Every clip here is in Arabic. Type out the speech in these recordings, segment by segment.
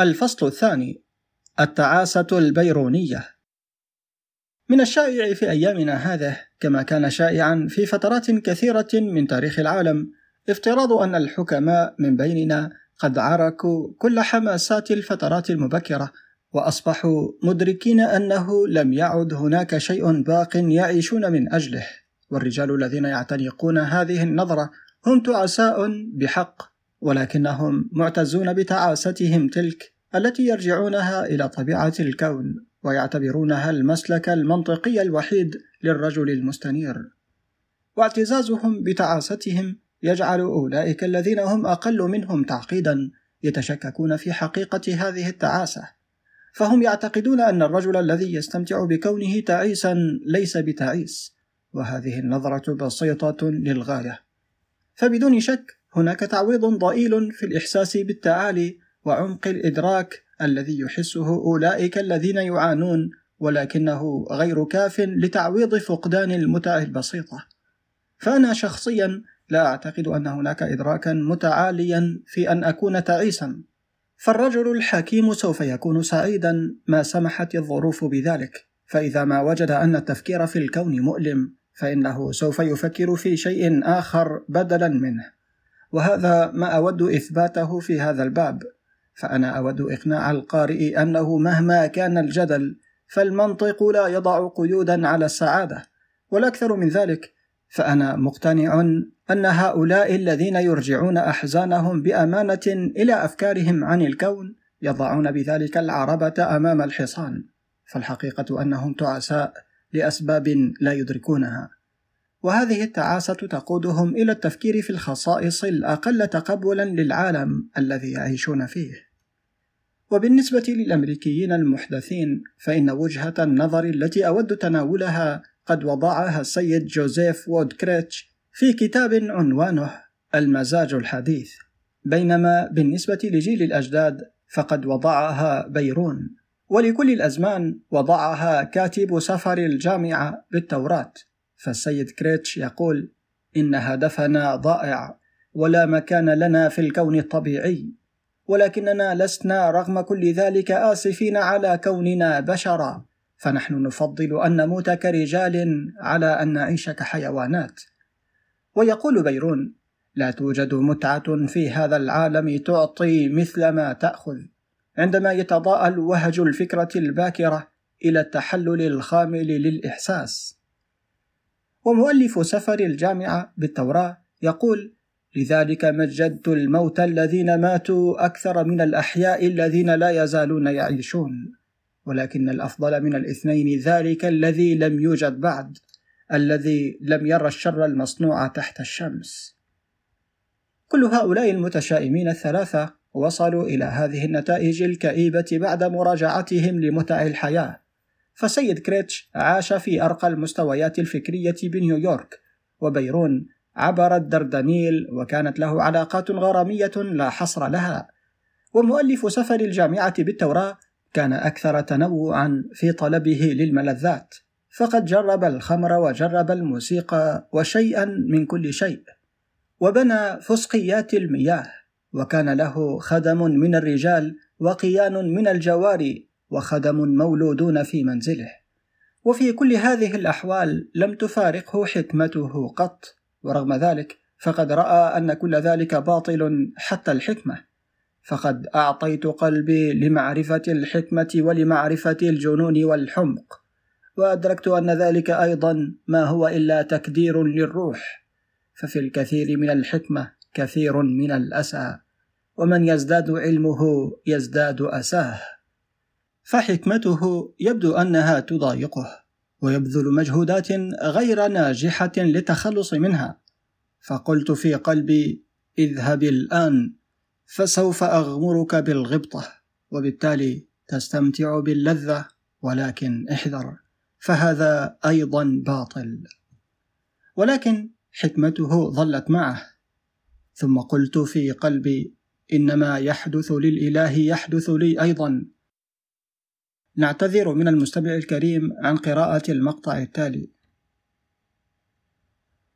الفصل الثاني التعاسة البيرونية. من الشائع في أيامنا هذه كما كان شائعا في فترات كثيرة من تاريخ العالم افتراض أن الحكماء من بيننا قد عركوا كل حماسات الفترات المبكرة وأصبحوا مدركين أنه لم يعد هناك شيء باق يعيشون من أجله. والرجال الذين يعتنقون هذه النظرة هم تعساء بحق ولكنهم معتزون بتعاستهم تلك التي يرجعونها إلى طبيعة الكون ويعتبرونها المسلك المنطقي الوحيد للرجل المستنير. واعتزازهم بتعاستهم يجعل أولئك الذين هم أقل منهم تعقيدا يتشككون في حقيقة هذه التعاسة. فهم يعتقدون أن الرجل الذي يستمتع بكونه تعيسا ليس بتعيس وهذه النظرة بسيطة للغاية. فبدون شك هناك تعويض ضئيل في الإحساس بالتعالي وعمق الإدراك الذي يحسه أولئك الذين يعانون ولكنه غير كاف لتعويض فقدان المتع البسيطة. فأنا شخصيا لا أعتقد أن هناك إدراكا متعاليا في أن أكون تعيسا. فالرجل الحكيم سوف يكون سعيدا ما سمحت الظروف بذلك، فإذا ما وجد أن التفكير في الكون مؤلم فإنه سوف يفكر في شيء آخر بدلا منه. وهذا ما أود إثباته في هذا الباب فأنا أود إقناع القارئ أنه مهما كان الجدل فالمنطق لا يضع قيودا على السعادة والأكثر من ذلك فأنا مقتنع أن هؤلاء الذين يرجعون أحزانهم بأمانة إلى أفكارهم عن الكون يضعون بذلك العربة أمام الحصان فالحقيقة أنهم تعساء لأسباب لا يدركونها. وهذه التعاسة تقودهم إلى التفكير في الخصائص الأقل تقبلا للعالم الذي يعيشون فيه. وبالنسبة للأمريكيين المحدثين فإن وجهة النظر التي أود تناولها قد وضعها السيد جوزيف وودكريتش في كتاب عنوانه المزاج الحديث. بينما بالنسبة لجيل الأجداد فقد وضعها بيرون. ولكل الأزمان وضعها كاتب سفر الجامعة بالتوراة. فالسيد كريتش يقول إن هدفنا ضائع ولا مكان لنا في الكون الطبيعي. ولكننا لسنا رغم كل ذلك آسفين على كوننا بشرا. فنحن نفضل أن نموت كرجال على أن نعيش كحيوانات. ويقول بيرون لا توجد متعة في هذا العالم تعطي مثل ما تأخذ. عندما يتضاءل وهج الفكرة الباكرة إلى التحلل الخامل للإحساس. ومؤلف سفر الجامعة بالتوراة يقول لذلك مجدت الموتى الذين ماتوا أكثر من الأحياء الذين لا يزالون يعيشون ولكن الأفضل من الاثنين ذلك الذي لم يوجد بعد الذي لم يرى الشر المصنوع تحت الشمس. كل هؤلاء المتشائمين الثلاثة وصلوا إلى هذه النتائج الكئيبة بعد مراجعتهم لمتع الحياة. فسيد كريتش عاش في أرقى المستويات الفكرية بنيويورك وبيرون عبر الدردنيل وكانت له علاقات غرامية لا حصر لها. ومؤلف سفر الجامعة بالتوراة كان أكثر تنوعا في طلبه للملذات فقد جرب الخمر وجرب الموسيقى وشيئا من كل شيء وبنى فسقيات المياه وكان له خدم من الرجال وقيان من الجواري وخدم مولودون في منزله. وفي كل هذه الأحوال لم تفارقه حكمته قط. ورغم ذلك فقد رأى أن كل ذلك باطل حتى الحكمة. فقد أعطيت قلبي لمعرفة الحكمة ولمعرفة الجنون والحمق. وأدركت أن ذلك أيضا ما هو إلا تكدير للروح. ففي الكثير من الحكمة كثير من الأسى. ومن يزداد علمه يزداد أساه. فحكمته يبدو أنها تضايقه ويبذل مجهودات غير ناجحة للتخلص منها. فقلت في قلبي اذهب الآن فسوف أغمرك بالغبطة وبالتالي تستمتع باللذة ولكن احذر فهذا أيضا باطل. ولكن حكمته ظلت معه. ثم قلت في قلبي إنما يحدث للإله يحدث لي أيضا. نعتذر من المستمع الكريم عن قراءة المقطع التالي.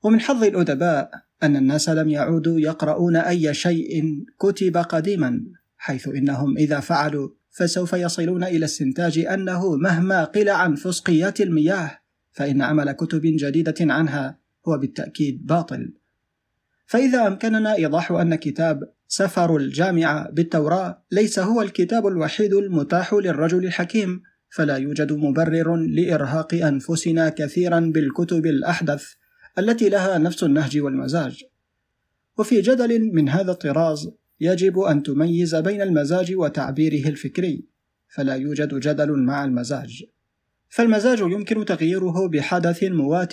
ومن حظ الأدباء أن الناس لم يعودوا يقرؤون أي شيء كتب قديما حيث إنهم إذا فعلوا فسوف يصلون إلى استنتاج أنه مهما قيل عن فسقيات المياه فإن عمل كتب جديدة عنها هو بالتأكيد باطل. فإذا أمكننا إيضاح أن كتاب سفر الجامعة بالتوراة ليس هو الكتاب الوحيد المتاح للرجل الحكيم فلا يوجد مبرر لإرهاق أنفسنا كثيرا بالكتب الأحدث التي لها نفس النهج والمزاج. وفي جدل من هذا الطراز يجب أن تميز بين المزاج وتعبيره الفكري فلا يوجد جدل مع المزاج. فالمزاج يمكن تغييره بحدث موات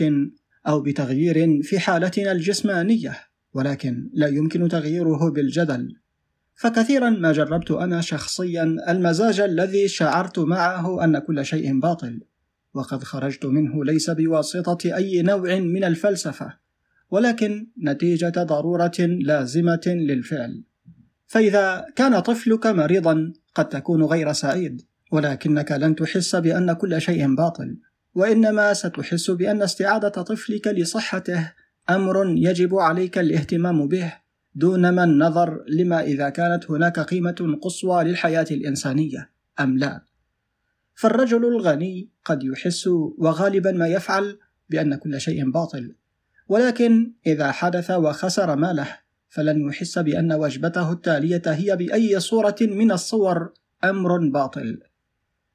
أو بتغيير في حالتنا الجسمانية. ولكن لا يمكن تغييره بالجدل. فكثيرا ما جربت أنا شخصيا المزاج الذي شعرت معه أن كل شيء باطل وقد خرجت منه ليس بواسطة أي نوع من الفلسفة ولكن نتيجة ضرورة لازمة للفعل. فإذا كان طفلك مريضا قد تكون غير سعيد ولكنك لن تحس بأن كل شيء باطل وإنما ستحس بأن استعادة طفلك لصحته أمر يجب عليك الاهتمام به دونما النظر لما إذا كانت هناك قيمة قصوى للحياة الإنسانية أم لا؟ فالرجل الغني قد يحس وغالبا ما يفعل بأن كل شيء باطل ولكن إذا حدث وخسر ماله فلن يحس بأن وجبته التالية هي بأي صورة من الصور أمر باطل.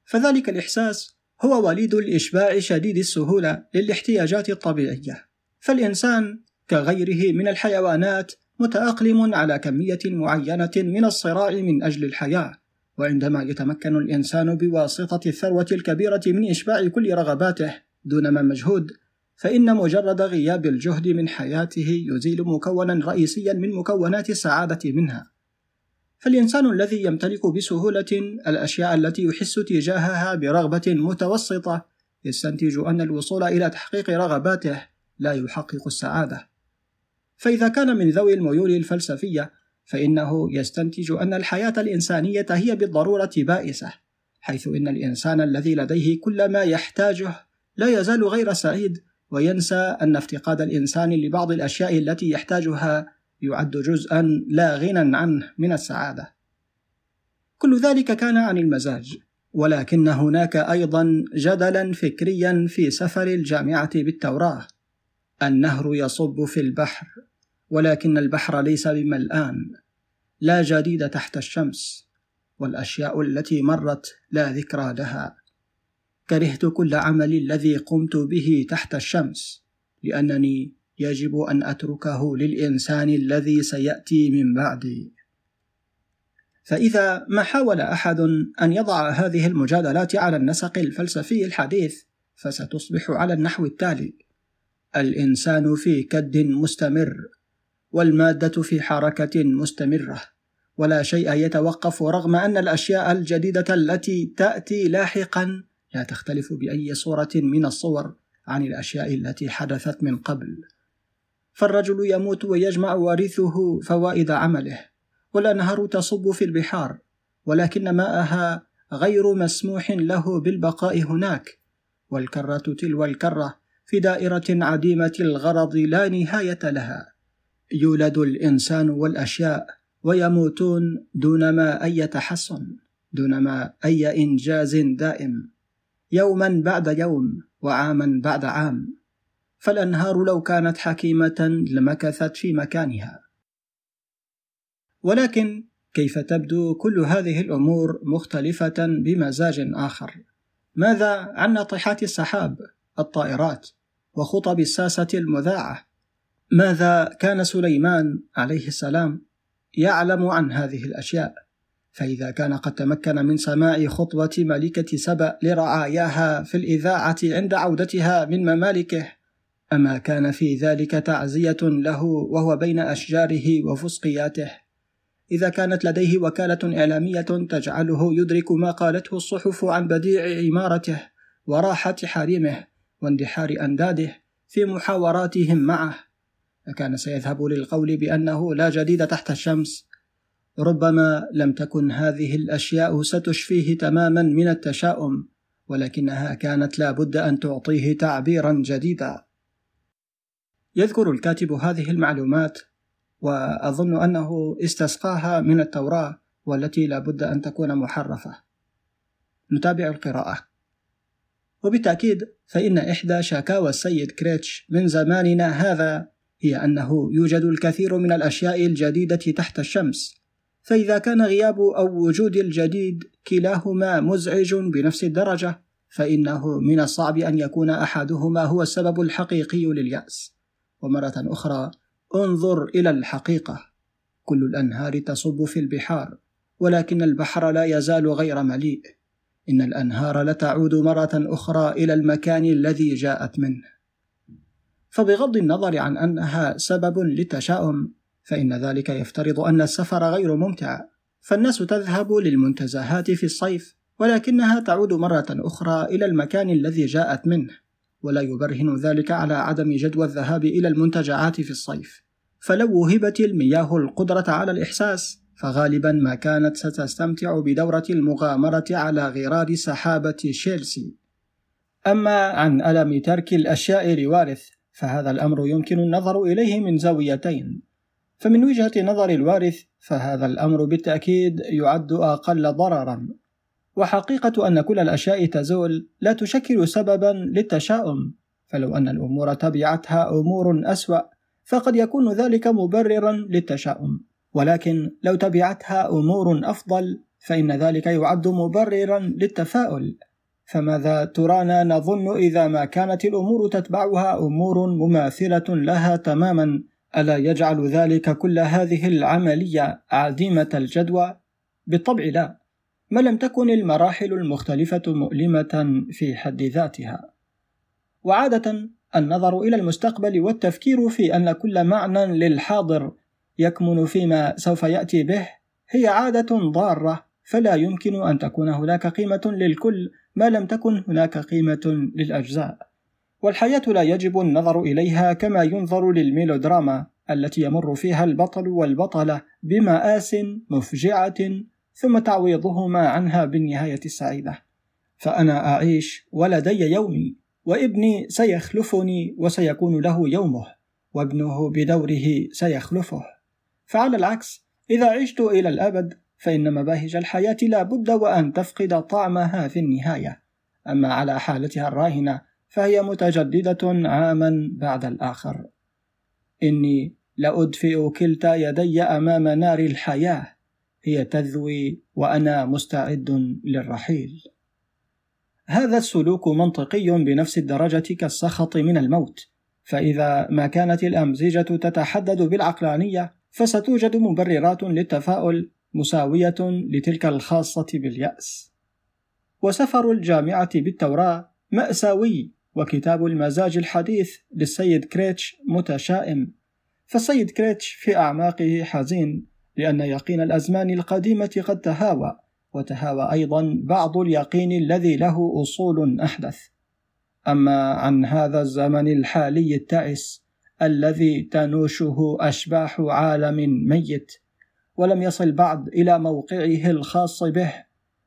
فذلك الإحساس هو وليد الإشباع شديد السهولة للاحتياجات الطبيعية. فالإنسان كغيره من الحيوانات متأقلم على كمية معينة من الصراع من أجل الحياة، وعندما يتمكن الإنسان بواسطة الثروة الكبيرة من إشباع كل رغباته دون ما مجهود، فإن مجرد غياب الجهد من حياته يزيل مكونا رئيسيا من مكونات السعادة منها. فالإنسان الذي يمتلك بسهولة الأشياء التي يحس تجاهها برغبة متوسطة يستنتج أن الوصول إلى تحقيق رغباته لا يحقق السعادة فإذا كان من ذوي الميول الفلسفية فإنه يستنتج أن الحياة الإنسانية هي بالضرورة بائسة حيث إن الإنسان الذي لديه كل ما يحتاجه لا يزال غير سعيد وينسى أن افتقاد الإنسان لبعض الأشياء التي يحتاجها يعد جزءا لا غنى عنه من السعادة. كل ذلك كان عن المزاج، ولكن هناك أيضا جدلا فكريا في سفر الجامعة بالتوراة، النهر يصب في البحر ولكن البحر ليس بملآن لا جديد تحت الشمس والأشياء التي مرت لا ذكرى لها. كرهت كل عمل الذي قمت به تحت الشمس لأنني يجب أن أتركه للإنسان الذي سيأتي من بعدي. فإذا ما حاول أحد أن يضع هذه المجادلات على النسق الفلسفي الحديث فستصبح على النحو التالي. الإنسان في كد مستمر والمادة في حركة مستمرة ولا شيء يتوقف رغم أن الأشياء الجديدة التي تأتي لاحقا لا تختلف بأي صورة من الصور عن الأشياء التي حدثت من قبل. فالرجل يموت ويجمع وارثه فوائد عمله والأنهار تصب في البحار ولكن ماءها غير مسموح له بالبقاء هناك والكرة تلو الكرة في دائرة عديمة الغرض لا نهاية لها. يولد الإنسان والأشياء ويموتون دون ما أي تحسن دون ما أي إنجاز دائم. يوما بعد يوم وعاما بعد عام. فالأنهار لو كانت حكيمة لمكثت في مكانها. ولكن كيف تبدو كل هذه الأمور مختلفة بمزاج آخر؟ ماذا عن ناطحات السحاب؟ الطائرات وخطب الساسة المذاعة. ماذا كان سليمان عليه السلام يعلم عن هذه الأشياء؟ فإذا كان قد تمكن من سماع خطبة ملكة سبأ لرعاياها في الإذاعة عند عودتها من ممالكه أما كان في ذلك تعزية له وهو بين أشجاره وفسقياته. إذا كانت لديه وكالة إعلامية تجعله يدرك ما قالته الصحف عن بديع عمارته وراحة حريمه. واندحار أنداده في محاوراتهم معه لكان سيذهب للقول بأنه لا جديد تحت الشمس. ربما لم تكن هذه الأشياء ستشفيه تماما من التشاؤم ولكنها كانت لا بد أن تعطيه تعبيرا جديدا. يذكر الكاتب هذه المعلومات وأظن أنه استسقاها من التوراة والتي لا بد أن تكون محرفة. نتابع القراءة. وبالتأكيد فإن إحدى شكاوى السيد كريتش من زماننا هذا هي أنه يوجد الكثير من الأشياء الجديدة تحت الشمس فإذا كان غياب أو وجود الجديد كلاهما مزعج بنفس الدرجة فإنه من الصعب أن يكون أحدهما هو السبب الحقيقي لليأس. ومرة أخرى انظر إلى الحقيقة. كل الأنهار تصب في البحار ولكن البحر لا يزال غير مليء. إن الأنهار لتعود مرة أخرى إلى المكان الذي جاءت منه. فبغض النظر عن أنها سبب للتشاؤم فإن ذلك يفترض أن السفر غير ممتع. فالناس تذهب للمنتزهات في الصيف ولكنها تعود مرة أخرى إلى المكان الذي جاءت منه. ولا يبرهن ذلك على عدم جدوى الذهاب إلى المنتجعات في الصيف. فلو وهبت المياه القدرة على الإحساس فغالبا ما كانت ستستمتع بدورة المغامرة على غرار سحابة شيلسي. أما عن ألم ترك الأشياء لوارث فهذا الأمر يمكن النظر إليه من زاويتين. فمن وجهة نظر الوارث فهذا الأمر بالتأكيد يعد أقل ضررا. وحقيقة أن كل الأشياء تزول لا تشكل سببا للتشاؤم. فلو أن الأمور تبعتها أمور أسوأ فقد يكون ذلك مبررا للتشاؤم. ولكن لو تبعتها أمور أفضل فإن ذلك يعد مبررا للتفاؤل. فماذا ترانا نظن إذا ما كانت الأمور تتبعها أمور مماثلة لها تماما؟ ألا يجعل ذلك كل هذه العملية عديمة الجدوى؟ بالطبع لا ما لم تكن المراحل المختلفة مؤلمة في حد ذاتها. وعادة النظر إلى المستقبل والتفكير في أن كل معنى للحاضر يكمن فيما سوف يأتي به هي عادة ضارة فلا يمكن أن تكون هناك قيمة للكل ما لم تكن هناك قيمة للأجزاء. والحياة لا يجب النظر إليها كما ينظر للميلودراما التي يمر فيها البطل والبطلة بمآس مفجعة ثم تعويضهما عنها بالنهاية السعيدة. فأنا أعيش ولدي يومي وابني سيخلفني وسيكون له يومه وابنه بدوره سيخلفه. فعلى العكس إذا عشت إلى الأبد فإن مباهج الحياة لا بد وأن تفقد طعمها في النهاية. أما على حالتها الراهنة فهي متجددة عاما بعد الآخر. إني لأدفئ كلتا يدي أمام نار الحياة. هي تذوي وأنا مستعد للرحيل. هذا السلوك منطقي بنفس الدرجة كالسخط من الموت. فإذا ما كانت الأمزجة تتحدد بالعقلانية فستوجد مبررات للتفاؤل مساوية لتلك الخاصة باليأس. وسفر الجامعة بالتوراة مأساوي وكتاب المزاج الحديث للسيد كريتش متشائم، فالسيد كريتش في أعماقه حزين لأن يقين الأزمان القديمة قد تهاوى، وتهاوى أيضا بعض اليقين الذي له أصول أحدث. أما عن هذا الزمن الحالي التعس الذي تنوشه أشباح عالم ميت ولم يصل بعد إلى موقعه الخاص به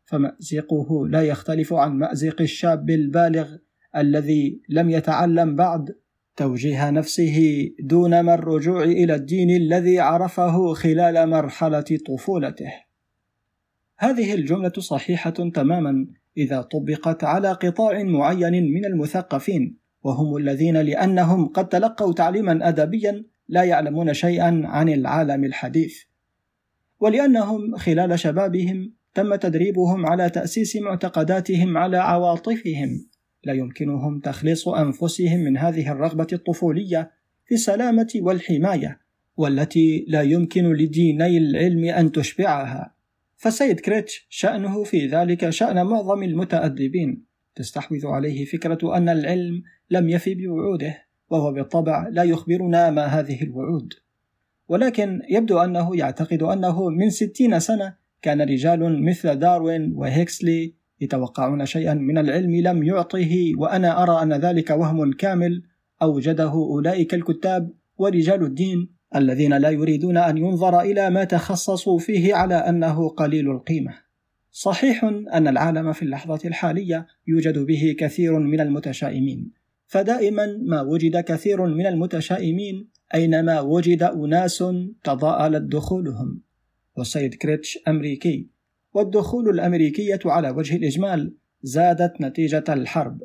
فمأزقه لا يختلف عن مأزق الشاب البالغ الذي لم يتعلم بعد توجيه نفسه دون ما الرجوع إلى الدين الذي عرفه خلال مرحلة طفولته. هذه الجملة صحيحة تماما إذا طبقت على قطاع معين من المثقفين وهم الذين لأنهم قد تلقوا تعليما أدبيا لا يعلمون شيئا عن العالم الحديث. ولأنهم خلال شبابهم تم تدريبهم على تأسيس معتقداتهم على عواطفهم. لا يمكنهم تخليص أنفسهم من هذه الرغبة الطفولية في السلامة والحماية والتي لا يمكن لديني العلم أن تشبعها. فالسيد كريتش شأنه في ذلك شأن معظم المتأدبين. تستحوذ عليه فكرة أن العلم لم يفي بوعوده وهو بالطبع لا يخبرنا ما هذه الوعود. ولكن يبدو أنه يعتقد أنه من ستين سنة كان رجال مثل داروين وهيكسلي يتوقعون شيئا من العلم لم يعطه وأنا أرى أن ذلك وهم كامل أوجده أولئك الكتاب ورجال الدين الذين لا يريدون أن ينظر إلى ما تخصصوا فيه على أنه قليل القيمة. صحيح أن العالم في اللحظة الحالية يوجد به كثير من المتشائمين. فدائما ما وجد كثير من المتشائمين أينما وجد أناس تضاءلت دخولهم. والسيد كريتش أمريكي. والدخول الأمريكية على وجه الإجمال زادت نتيجة الحرب.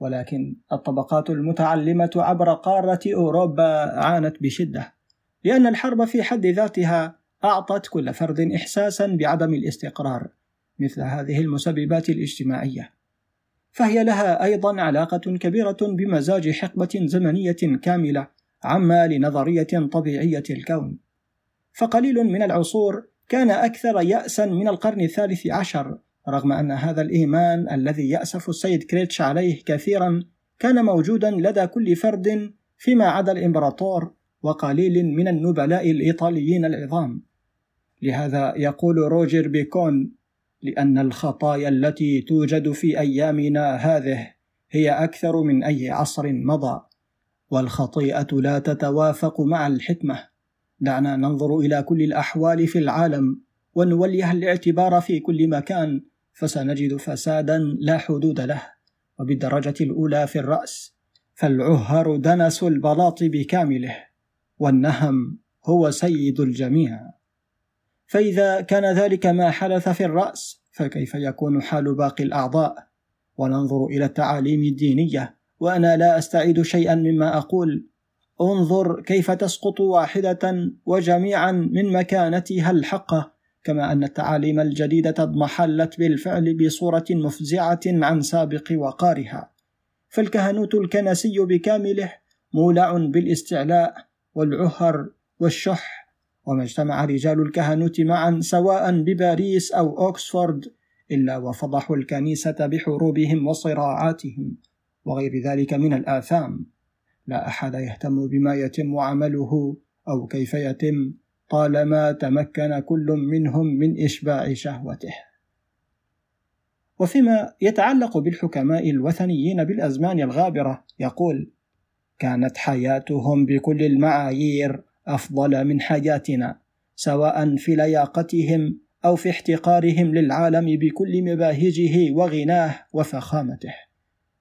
ولكن الطبقات المتعلمة عبر قارة أوروبا عانت بشدة لأن الحرب في حد ذاتها أعطت كل فرد إحساسا بعدم الاستقرار. مثل هذه المسببات الاجتماعية. فهي لها أيضا علاقة كبيرة بمزاج حقبة زمنية كاملة عما لنظرية طبيعية الكون. فقليل من العصور كان أكثر يأسا من القرن الثالث عشر رغم أن هذا الإيمان الذي يأسف السيد كريتش عليه كثيرا كان موجودا لدى كل فرد فيما عدا الإمبراطور وقليل من النبلاء الإيطاليين العظام. لهذا يقول روجر بيكون لأن الخطايا التي توجد في أيامنا هذه هي أكثر من أي عصر مضى والخطيئة لا تتوافق مع الحكمة. دعنا ننظر إلى كل الأحوال في العالم ونوليها الاعتبار في كل مكان فسنجد فسادا لا حدود له. وبالدرجة الأولى في الرأس فالعهر دنس البلاط بكامله والنهم هو سيد الجميع. فإذا كان ذلك ما حدث في الرأس فكيف يكون حال باقي الأعضاء؟ وننظر إلى التعاليم الدينية وأنا لا أستعيد شيئا مما أقول. انظر كيف تسقط واحدة وجميعا من مكانتها الحقة كما أن التعاليم الجديدة اضمحلت بالفعل بصورة مفزعة عن سابق وقارها. فالكهنوت الكنسي بكامله مولع بالإستعلاء والعهر والشح. وما اجتمع رجال الكهنوت معا سواء بباريس أو أوكسفورد إلا وفضحوا الكنيسة بحروبهم وصراعاتهم وغير ذلك من الآثام. لا أحد يهتم بما يتم عمله أو كيف يتم طالما تمكن كل منهم من إشباع شهوته. وفيما يتعلق بالحكماء الوثنيين بالأزمان الغابرة يقول كانت حياتهم بكل المعايير أفضل من حياتنا سواء في لياقتهم أو في احتقارهم للعالم بكل مباهجه وغناه وفخامته.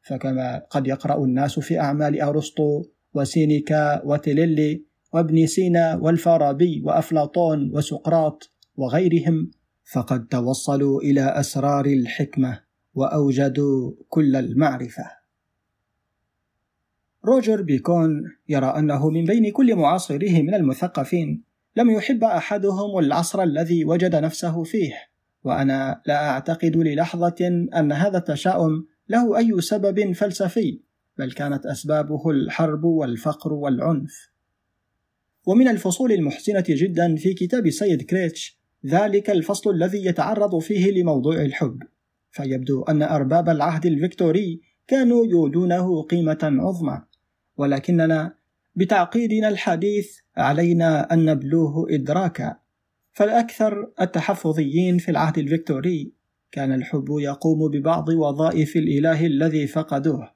فكما قد يقرأ الناس في أعمال أرسطو وسينيكا وتيليلي وابن سينا والفارابي وأفلاطون وسقراط وغيرهم فقد توصلوا إلى أسرار الحكمة وأوجدوا كل المعرفة. روجر بيكون يرى أنه من بين كل معاصريه من المثقفين. لم يحب أحدهم العصر الذي وجد نفسه فيه وأنا لا أعتقد للحظة أن هذا التشاؤم له أي سبب فلسفي بل كانت أسبابه الحرب والفقر والعنف. ومن الفصول المحزنة جدا في كتاب سيد كريتش ذلك الفصل الذي يتعرض فيه لموضوع الحب. فيبدو أن أرباب العهد الفيكتوري كانوا يولونه قيمة عظمى. ولكننا بتعقيدنا الحديث علينا أن نبلوه إدراكا. فالأكثر التحفظيين في العهد الفيكتوري كان الحب يقوم ببعض وظائف الإله الذي فقدوه.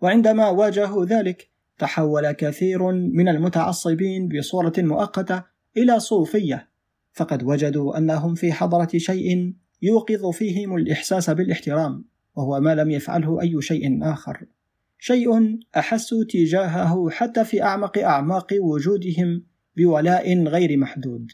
وعندما واجهوا ذلك تحول كثير من المتعصبين بصورة مؤقتة إلى صوفية. فقد وجدوا أنهم في حضرة شيء يوقظ فيهم الإحساس بالاحترام وهو ما لم يفعله أي شيء آخر. شيء احسوا تجاهه حتى في أعمق أعماق وجودهم بولاء غير محدود.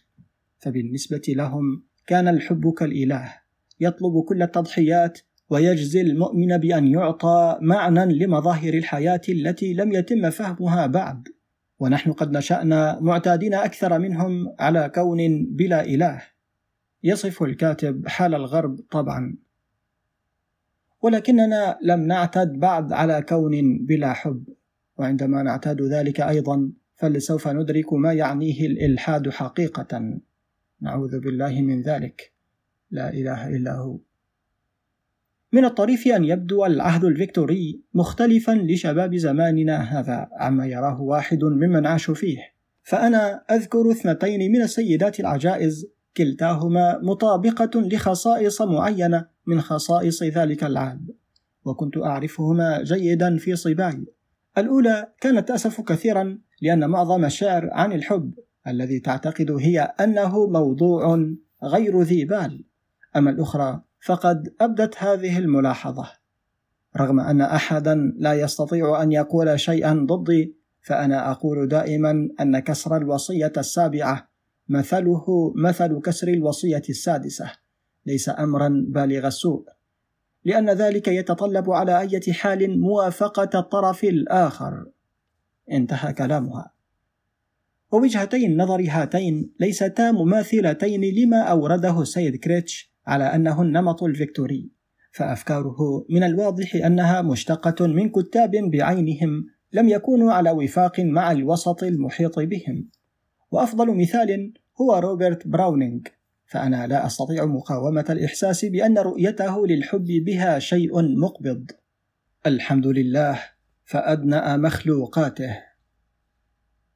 فبالنسبة لهم كان الحب كالإله يطلب كل التضحيات ويجزي المؤمن بأن يعطى معنى لمظاهر الحياة التي لم يتم فهمها بعد. ونحن قد نشأنا معتادين أكثر منهم على كون بلا إله. يصف الكاتب حال الغرب طبعا. ولكننا لم نعتد بعد على كون بلا حب. وعندما نعتاد ذلك أيضا فلسوف ندرك ما يعنيه الإلحاد حقيقة. نعوذ بالله من ذلك. لا إله إلا هو. من الطريف أن يبدو العهد الفيكتوري مختلفا لشباب زماننا هذا عما يراه واحد ممن عاشوا فيه. فأنا أذكر اثنتين من السيدات العجائز كلتاهما مطابقة لخصائص معينة من خصائص ذلك العهد وكنت أعرفهما جيدا في صباي الأولى كانت تأسف كثيرا لأن معظم الشعر عن الحب الذي تعتقد هي أنه موضوع غير ذي بال. أما الأخرى فقد أبدت هذه الملاحظة. رغم أن أحدا لا يستطيع أن يقول شيئا ضدي فأنا أقول دائما أن كسر الوصية السابعة مثله مثل كسر الوصية السادسة. ليس أمرا بالغ السوء لأن ذلك يتطلب على أية حال موافقة الطرف الآخر. انتهى كلامها. ووجهتي النظر هاتين ليستا مماثلتين لما أورده السيد كريتش على أنه النمط الفيكتوري فأفكاره من الواضح أنها مشتقة من كتاب بعينهم لم يكونوا على وفاق مع الوسط المحيط بهم. وأفضل مثال هو روبرت براونينغ. فأنا لا أستطيع مقاومة الإحساس بأن رؤيته للحب بها شيء مقبض. الحمد لله فأدنأ مخلوقاته.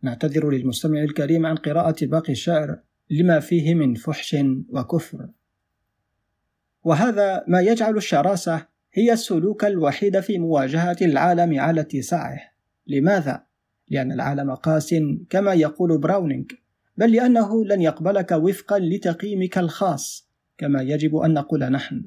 نعتذر للمستمع الكريم عن قراءة باقي الشعر لما فيه من فحش وكفر. وهذا ما يجعل الشراسة هي السلوك الوحيد في مواجهة العالم على اتساعه. لماذا؟ لأن العالم قاس كما يقول براونينغ بل لأنه لن يقبلك وفقا لتقييمك الخاص كما يجب أن نقول نحن.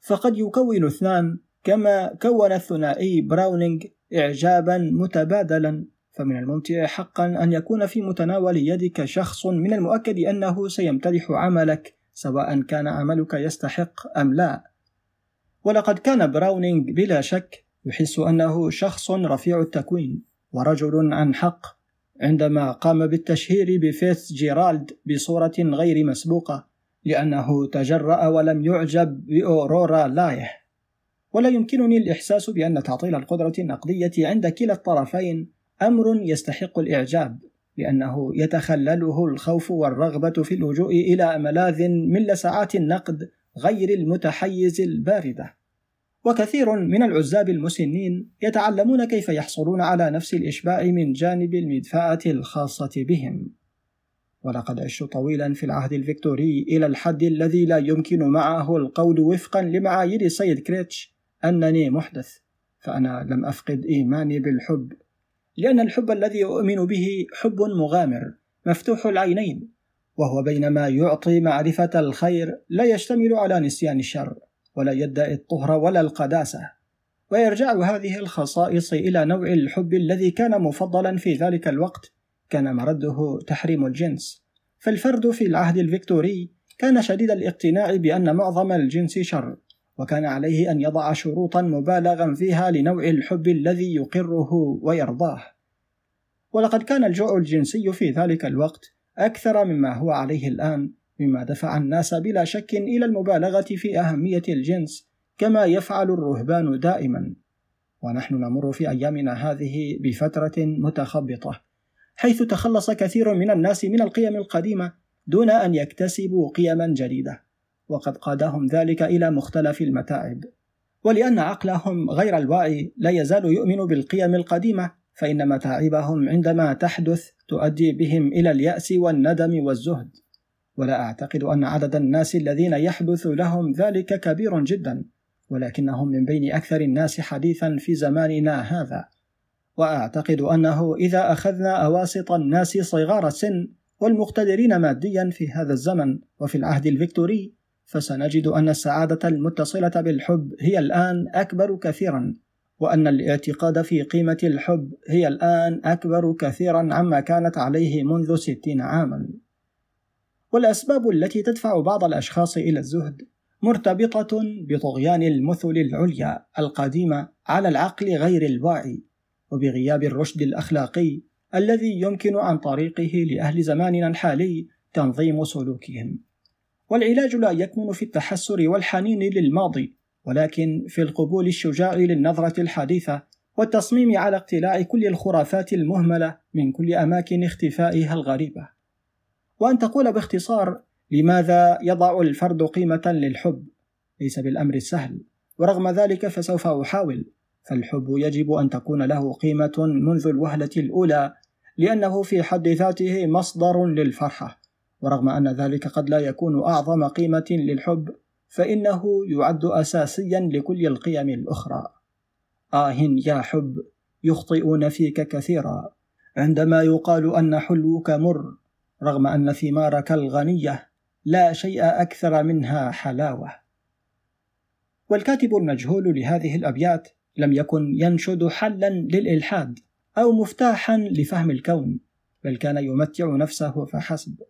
فقد يكون اثنان كما كون الثنائي براونينغ إعجابا متبادلا. فمن الممتع حقا أن يكون في متناول يدك شخص من المؤكد أنه سيمتدح عملك سواء كان عملك يستحق أم لا. ولقد كان براونينغ بلا شك يحس أنه شخص رفيع التكوين ورجل عن حق عندما قام بالتشهير بفيتس جيرالد بصورة غير مسبوقة لأنه تجرأ ولم يعجب بأورورا لايه ولا يمكنني الإحساس بأن تعطيل القدرة النقدية عند كلا الطرفين أمر يستحق الإعجاب لأنه يتخلله الخوف والرغبة في اللجوء إلى ملاذ من لسعات النقد غير المتحيز الباردة. وكثير من العزاب المسنين يتعلمون كيف يحصلون على نفس الإشباع من جانب المدفأة الخاصة بهم. ولقد عشت طويلا في العهد الفيكتوري إلى الحد الذي لا يمكن معه القول وفقا لمعايير السيد كريتش أنني محدث فأنا لم أفقد إيماني بالحب لأن الحب الذي أؤمن به حب مغامر مفتوح العينين وهو بينما يعطي معرفة الخير لا يشتمل على نسيان الشر. ولا يدعي الطهر ولا القداسة. ويرجع هذه الخصائص إلى نوع الحب الذي كان مفضلا في ذلك الوقت كان مرده تحريم الجنس. فالفرد في العهد الفيكتوري كان شديد الاقتناع بأن معظم الجنس شر وكان عليه أن يضع شروطا مبالغا فيها لنوع الحب الذي يقره ويرضاه. ولقد كان الجوع الجنسي في ذلك الوقت أكثر مما هو عليه الآن مما دفع الناس بلا شك إلى المبالغة في أهمية الجنس كما يفعل الرهبان دائما. ونحن نمر في أيامنا هذه بفترة متخبطة حيث تخلص كثير من الناس من القيم القديمة دون أن يكتسبوا قيما جديدة. وقد قادهم ذلك إلى مختلف المتاعب. ولأن عقلهم غير الواعي لا يزال يؤمن بالقيم القديمة فإن متاعبهم عندما تحدث تؤدي بهم إلى اليأس والندم والزهد. ولا أعتقد أن عدد الناس الذين يحدث لهم ذلك كبير جدا ولكنهم من بين أكثر الناس حديثا في زماننا هذا. وأعتقد أنه إذا أخذنا أواسط الناس صغار السن والمقتدرين ماديا في هذا الزمن وفي العهد الفيكتوري فسنجد أن السعادة المتصلة بالحب هي الآن أكبر كثيرا وأن الاعتقاد في قيمة الحب هي الآن أكبر كثيرا عما كانت عليه منذ ستين عاما. والأسباب التي تدفع بعض الأشخاص إلى الزهد مرتبطة بطغيان المثل العليا القديمة على العقل غير الواعي وبغياب الرشد الأخلاقي الذي يمكن عن طريقه لأهل زماننا الحالي تنظيم سلوكهم. والعلاج لا يكمن في التحسر والحنين للماضي ولكن في القبول الشجاع للنظرة الحديثة والتصميم على اقتلاع كل الخرافات المهملة من كل أماكن اختفائها الغريبة. وأن تقول باختصار لماذا يضع الفرد قيمة للحب ليس بالأمر السهل. ورغم ذلك فسوف أحاول فالحب يجب أن تكون له قيمة منذ الوهلة الأولى لأنه في حد ذاته مصدر للفرحة. ورغم أن ذلك قد لا يكون أعظم قيمة للحب فإنه يعد أساسيا لكل القيم الأخرى. آه يا حب يخطئون فيك كثيرا. عندما يقال أن حلوك مر رغم أن ثمارك الغنية لا شيء أكثر منها حلاوة. والكاتب المجهول لهذه الأبيات لم يكن ينشد حلا للإلحاد أو مفتاحا لفهم الكون بل كان يمتع نفسه فحسب.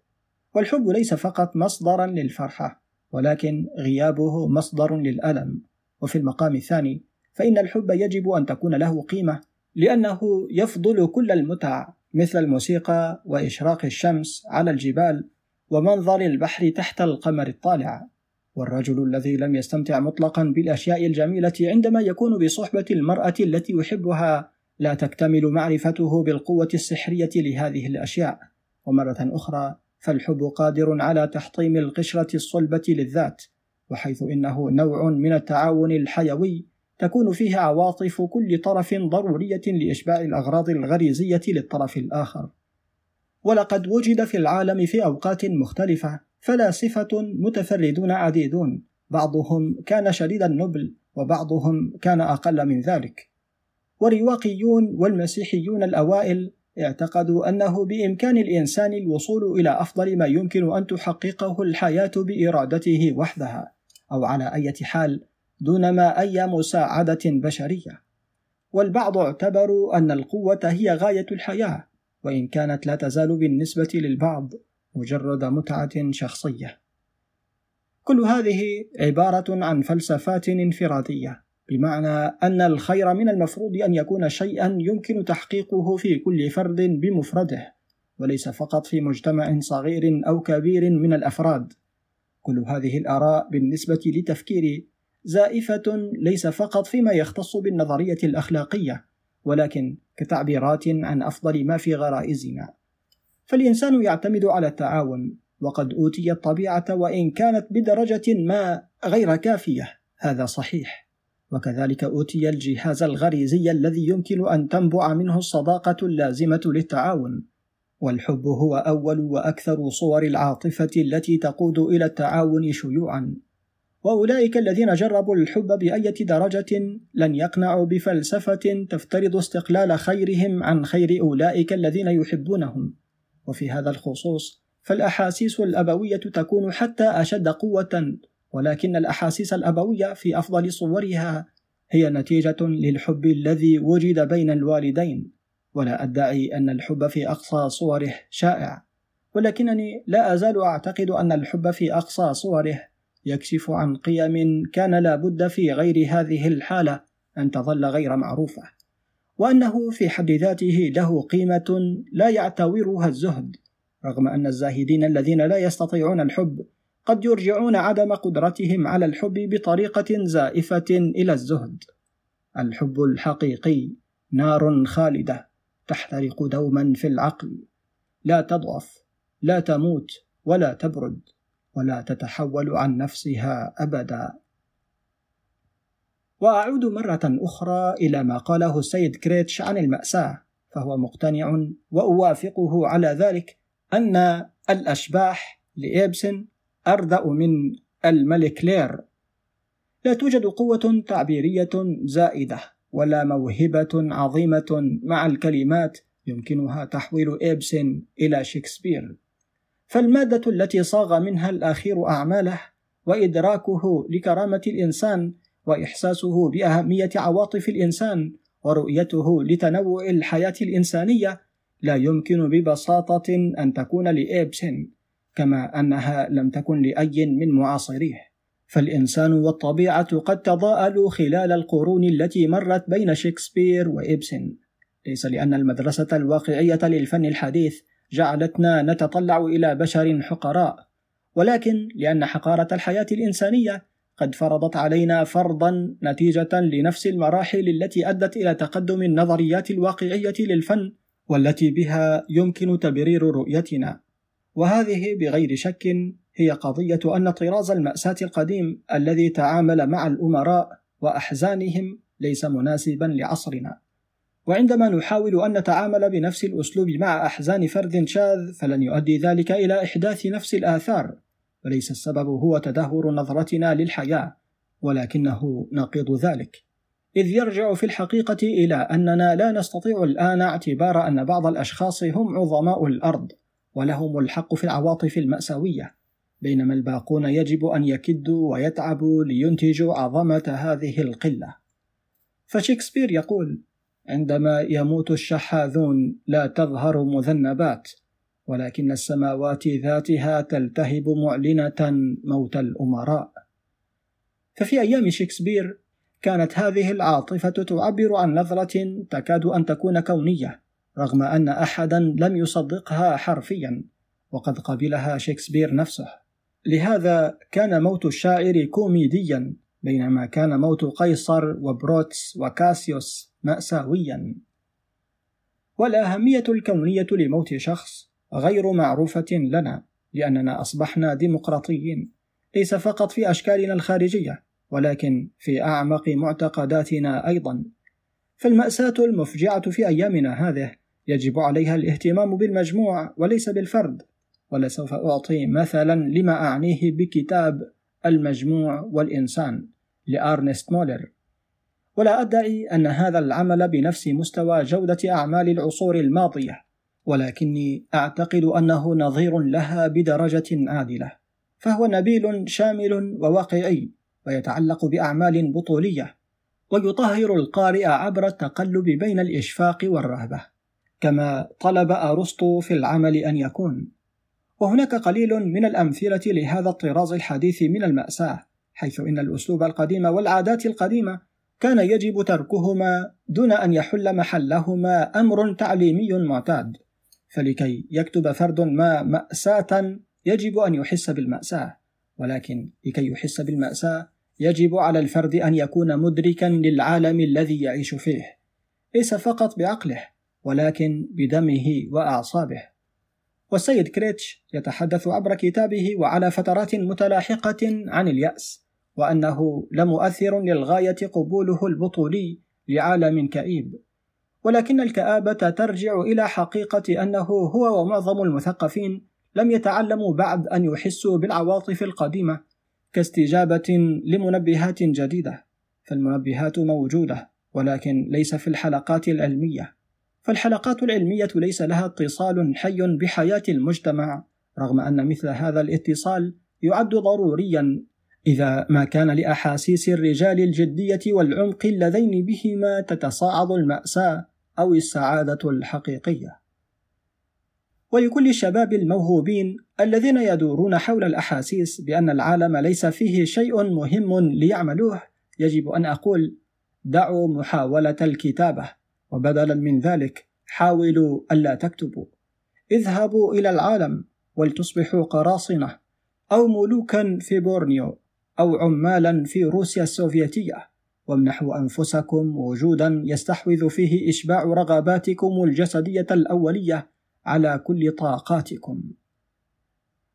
والحب ليس فقط مصدرا للفرحة ولكن غيابه مصدر للألم. وفي المقام الثاني فإن الحب يجب أن تكون له قيمة لأنه يفضل كل المتع مثل الموسيقى وإشراق الشمس على الجبال ومنظر البحر تحت القمر الطالع. والرجل الذي لم يستمتع مطلقا بالأشياء الجميلة عندما يكون بصحبة المرأة التي يحبها لا تكتمل معرفته بالقوة السحرية لهذه الأشياء. ومرة أخرى فالحب قادر على تحطيم القشرة الصلبة للذات وحيث إنه نوع من التعاون الحيوي تكون فيه عواطف كل طرف ضرورية لإشباع الأغراض الغريزية للطرف الآخر. ولقد وجد في العالم في أوقات مختلفة فلاسفة متفردون عديدون بعضهم كان شديد النبل وبعضهم كان أقل من ذلك. والرواقيون والمسيحيون الأوائل اعتقدوا أنه بإمكان الإنسان الوصول إلى أفضل ما يمكن أن تحققه الحياة بإرادته وحدها أو على أي حال دون ما أي مساعدة بشرية والبعض اعتبروا أن القوة هي غاية الحياة وإن كانت لا تزال بالنسبة للبعض مجرد متعة شخصية. كل هذه عبارة عن فلسفات انفرادية، بمعنى أن الخير من المفروض أن يكون شيئا يمكن تحقيقه في كل فرد بمفرده، وليس فقط في مجتمع صغير أو كبير من الأفراد. كل هذه الآراء بالنسبة لتفكيري زائفة ليس فقط فيما يختص بالنظرية الأخلاقية، ولكن كتعبيرات عن أفضل ما في غرائزنا. فالإنسان يعتمد على التعاون وقد أوتي الطبيعة وإن كانت بدرجة ما غير كافية. هذا صحيح. وكذلك أوتي الجهاز الغريزي الذي يمكن أن تنبع منه الصداقة اللازمة للتعاون. والحب هو أول وأكثر صور العاطفة التي تقود إلى التعاون شيوعا. وأولئك الذين جربوا الحب بأية درجة لن يقنعوا بفلسفة تفترض استقلال خيرهم عن خير أولئك الذين يحبونهم. وفي هذا الخصوص فالأحاسيس الأبوية تكون حتى أشد قوة ولكن الأحاسيس الأبوية في أفضل صورها هي نتيجة للحب الذي وجد بين الوالدين. ولا أدعي أن الحب في أقصى صوره شائع ولكنني لا أزال أعتقد أن الحب في أقصى صوره يكشف عن قيم كان لا بد في غير هذه الحالة أن تظل غير معروفة وأنه في حد ذاته له قيمة لا يعتورها الزهد رغم أن الزاهدين الذين لا يستطيعون الحب قد يرجعون عدم قدرتهم على الحب بطريقة زائفة إلى الزهد. الحب الحقيقي نار خالدة تحترق دوما في العقل لا تضعف لا تموت ولا تبرد. ولا تتحول عن نفسها أبدا. وأعود مرة أخرى إلى ما قاله السيد كريتش عن المأساة فهو مقتنع وأوافقه على ذلك أن الأشباح لإبسن أردأ من الملك لير. لا توجد قوة تعبيرية زائدة ولا موهبة عظيمة مع الكلمات يمكنها تحويل إبسن إلى شكسبير فالمادة التي صاغ منها الأخير أعماله وإدراكه لكرامة الإنسان وإحساسه بأهمية عواطف الإنسان ورؤيته لتنوع الحياة الإنسانية لا يمكن ببساطة أن تكون لايبسن كما أنها لم تكن لأي من معاصريه. فالإنسان والطبيعة قد تضاءلوا خلال القرون التي مرت بين شكسبير وإبسن ليس لأن المدرسة الواقعية للفن الحديث جعلتنا نتطلع إلى بشر حقراء. ولكن لأن حقارة الحياة الإنسانية قد فرضت علينا فرضا نتيجة لنفس المراحل التي أدت إلى تقدم النظريات الواقعية للفن والتي بها يمكن تبرير رؤيتنا. وهذه بغير شك هي قضية أن طراز المأساة القديم الذي تعامل مع الأمراء وأحزانهم ليس مناسبا لعصرنا. وعندما نحاول أن نتعامل بنفس الأسلوب مع أحزان فرد شاذ فلن يؤدي ذلك إلى إحداث نفس الآثار. وليس السبب هو تدهور نظرتنا للحياة ولكنه نقيض ذلك. إذ يرجع في الحقيقة إلى أننا لا نستطيع الآن اعتبار أن بعض الأشخاص هم عظماء الأرض ولهم الحق في العواطف المأساوية. بينما الباقون يجب أن يكدوا ويتعبوا لينتجوا عظمة هذه القلة. فشكسبير يقول عندما يموت الشحاذون لا تظهر مذنبات ولكن السماوات ذاتها تلتهب معلنة موت الأمراء. ففي أيام شكسبير كانت هذه العاطفة تعبر عن نظرة تكاد أن تكون كونية رغم أن أحدا لم يصدقها حرفيا وقد قبلها شكسبير نفسه. لهذا كان موت الشاعر كوميديا بينما كان موت قيصر وبروتس وكاسيوس. مأساويا. والأهمية الكونية لموت شخص غير معروفة لنا لأننا أصبحنا ديمقراطيين. ليس فقط في أشكالنا الخارجية ولكن في أعمق معتقداتنا أيضا. فالمأساة المفجعة في أيامنا هذه يجب عليها الاهتمام بالمجموع وليس بالفرد. ولسوف أعطي مثلا لما أعنيه بكتاب المجموع والإنسان لأرنست مولر. ولا أدعي أن هذا العمل بنفس مستوى جودة أعمال العصور الماضية ولكني أعتقد أنه نظير لها بدرجة عادلة فهو نبيل شامل وواقعي ويتعلق بأعمال بطولية ويطهر القارئ عبر التقلب بين الإشفاق والرهبة كما طلب أرسطو في العمل أن يكون. وهناك قليل من الأمثلة لهذا الطراز الحديث من المأساة حيث إن الأسلوب القديم والعادات القديمة كان يجب تركهما دون أن يحل محلهما أمر تعليمي معتاد. فلكي يكتب فرد ما مأساة يجب أن يحس بالمأساة. ولكن لكي يحس بالمأساة يجب على الفرد أن يكون مدركا للعالم الذي يعيش فيه. ليس فقط بعقله ولكن بدمه وأعصابه. والسيد كريتش يتحدث عبر كتابه وعلى فترات متلاحقة عن اليأس. وأنه لمؤثر للغاية قبوله البطولي لعالم كئيب. ولكن الكآبة ترجع إلى حقيقة أنه هو ومعظم المثقفين لم يتعلموا بعد أن يحسوا بالعواطف القديمة كاستجابة لمنبهات جديدة. فالمنبهات موجودة ولكن ليس في الحلقات العلمية. فالحلقات العلمية ليس لها اتصال حي بحياة المجتمع رغم أن مثل هذا الاتصال يعد ضروريا إذا ما كان لأحاسيس الرجال الجدية والعمق اللذين بهما تتصاعد المأساة أو السعادة الحقيقية. ولكل الشباب الموهوبين الذين يدورون حول الأحاسيس بأن العالم ليس فيه شيء مهم ليعملوه يجب أن أقول دعوا محاولة الكتابة وبدلا من ذلك حاولوا ألا تكتبوا اذهبوا إلى العالم ولتصبحوا قراصنة أو ملوكا في بورنيو أو عمالا في روسيا السوفيتية وامنحوا أنفسكم وجودا يستحوذ فيه إشباع رغباتكم الجسدية الأولية على كل طاقاتكم.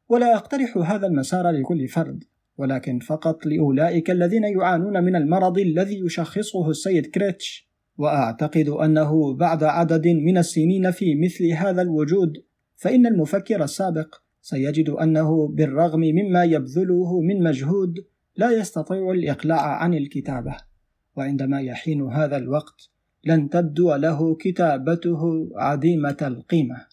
ولا أقترح هذا المسار لكل فرد ولكن فقط لأولئك الذين يعانون من المرض الذي يشخصه السيد كريتش. وأعتقد أنه بعد عدد من السنين في مثل هذا الوجود فإن المفكر السابق سيجد أنه بالرغم مما يبذله من مجهود لا يستطيع الإقلاع عن الكتابة وعندما يحين هذا الوقت لن تبدو له كتابته عديمة القيمة.